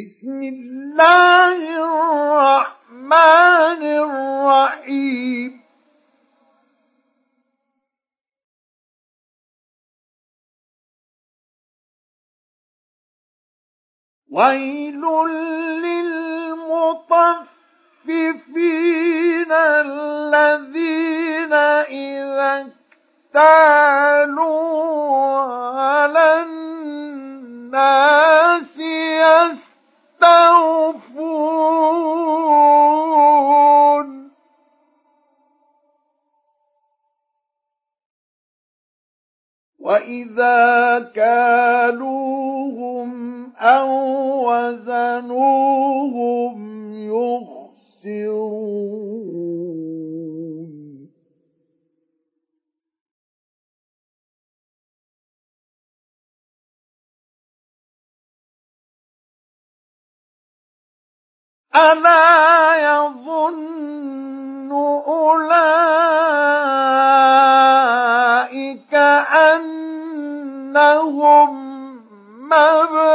بسم الله الرحمن الرحيم. ويل للمطففين الذين إذا اكتالوا على الناس يستوفون وإذا كالوهم أو وزنوهم يخسرون. ألا يظن أولئك أنهم مبعوثون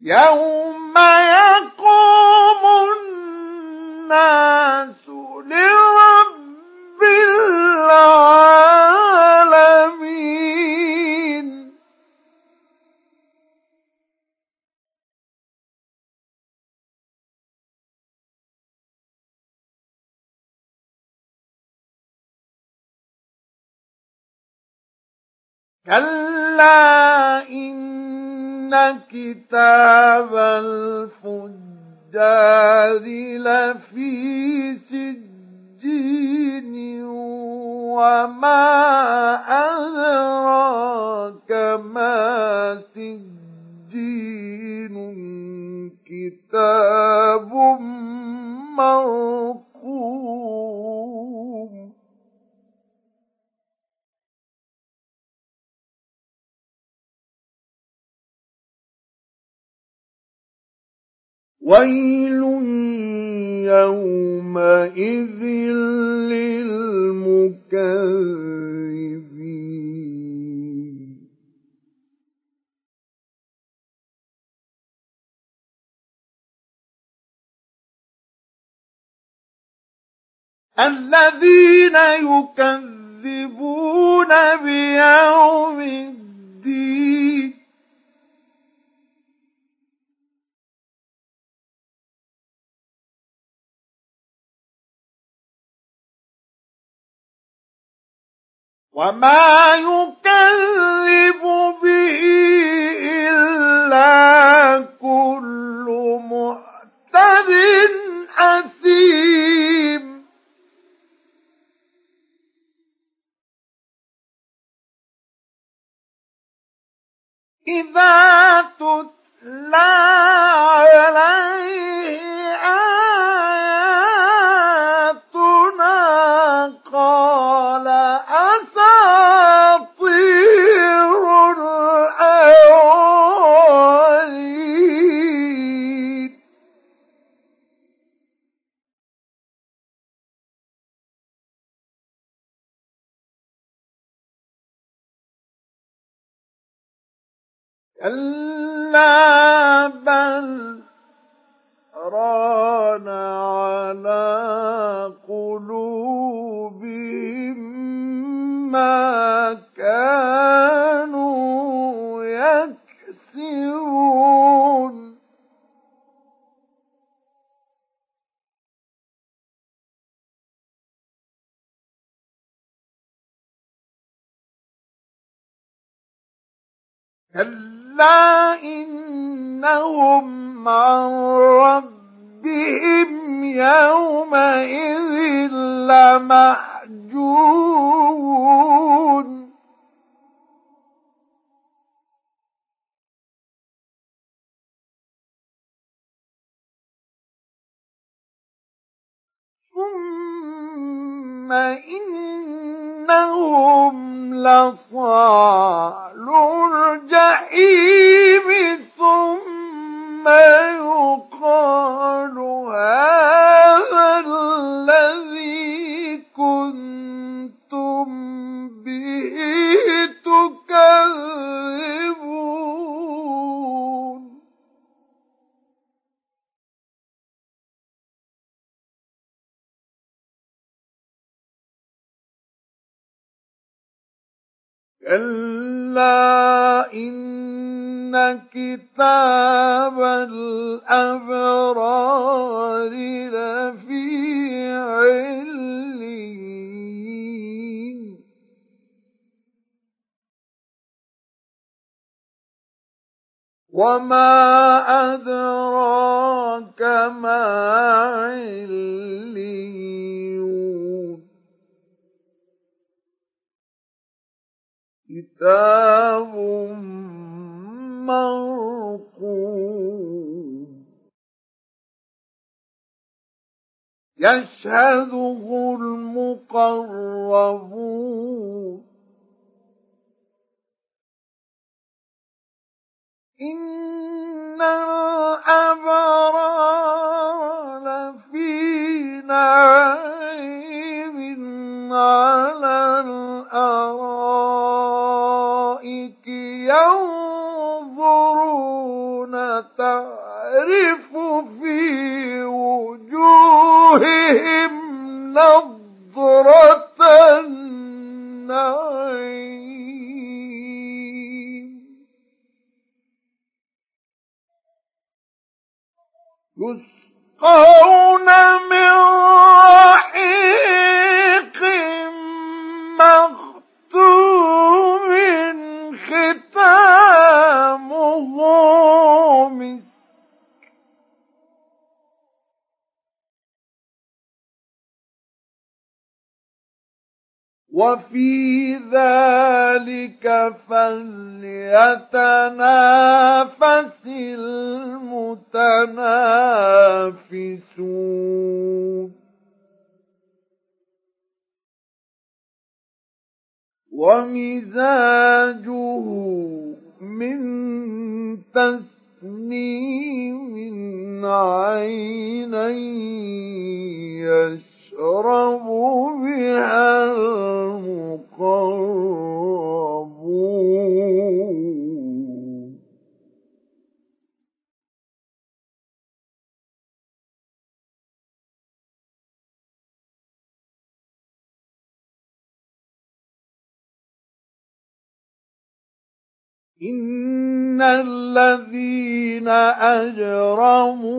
يوم يقوم الناس لرب العالمين كلا إن كتاب الفجار لفي سجين وما أدراك ما سجين كتاب مرقوم ويل يومئذ للمكذبين الذين يكذبون بيوم وما يكذب به إلا كل معتد أثيم. إذا تتلى عليه كلا بل ران على قلوبهم ما كانوا يكسبون. كلا كلا إنهم عن ربهم يومئذ لمحجوبون ثم إن إنهم لصال الجحيم. كلا إن كتاب الأبرار لفي علين وما أدراك ما عليون كتاب مرقوم. يشهده المقربون. إن الأبرار تعرف في وجوههم نظرة وفي ذلك فليتنافس المتنافسون. ومزاجه من تسنيم عينا يشرب بها إن الذين أجرموا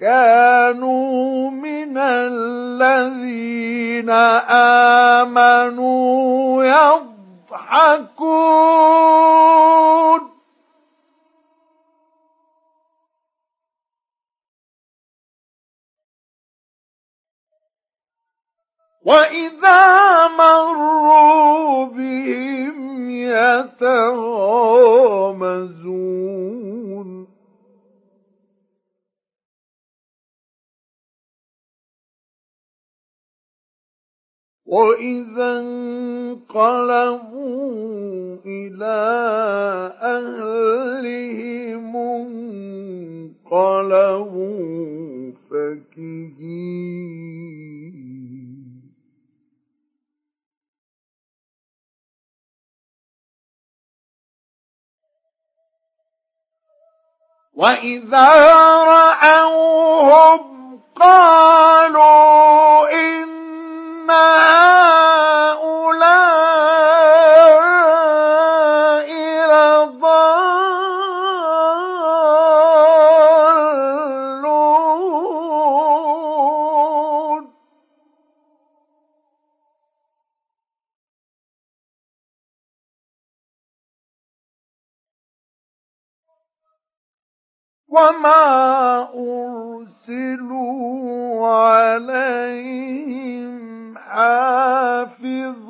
كانوا من الذين آمنوا يضحكون وإذا مروا بهم يتغامزون وإذا انقلبوا إلى أهلهم انقلبوا فكهين وإذا رأوهم قالوا إن وما أرسلوا عليهم حافظين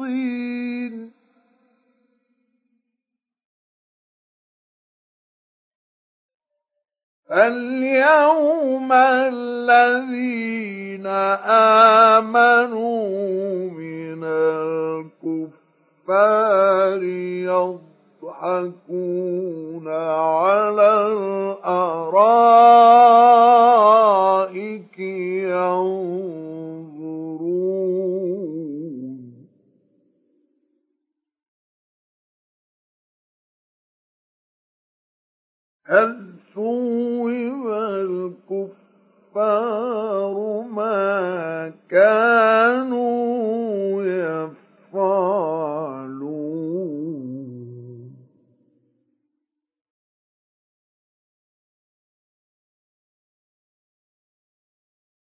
اليوم الذين آمنوا من الكفار يضحكون على هل ثوب الكفار ما كانوا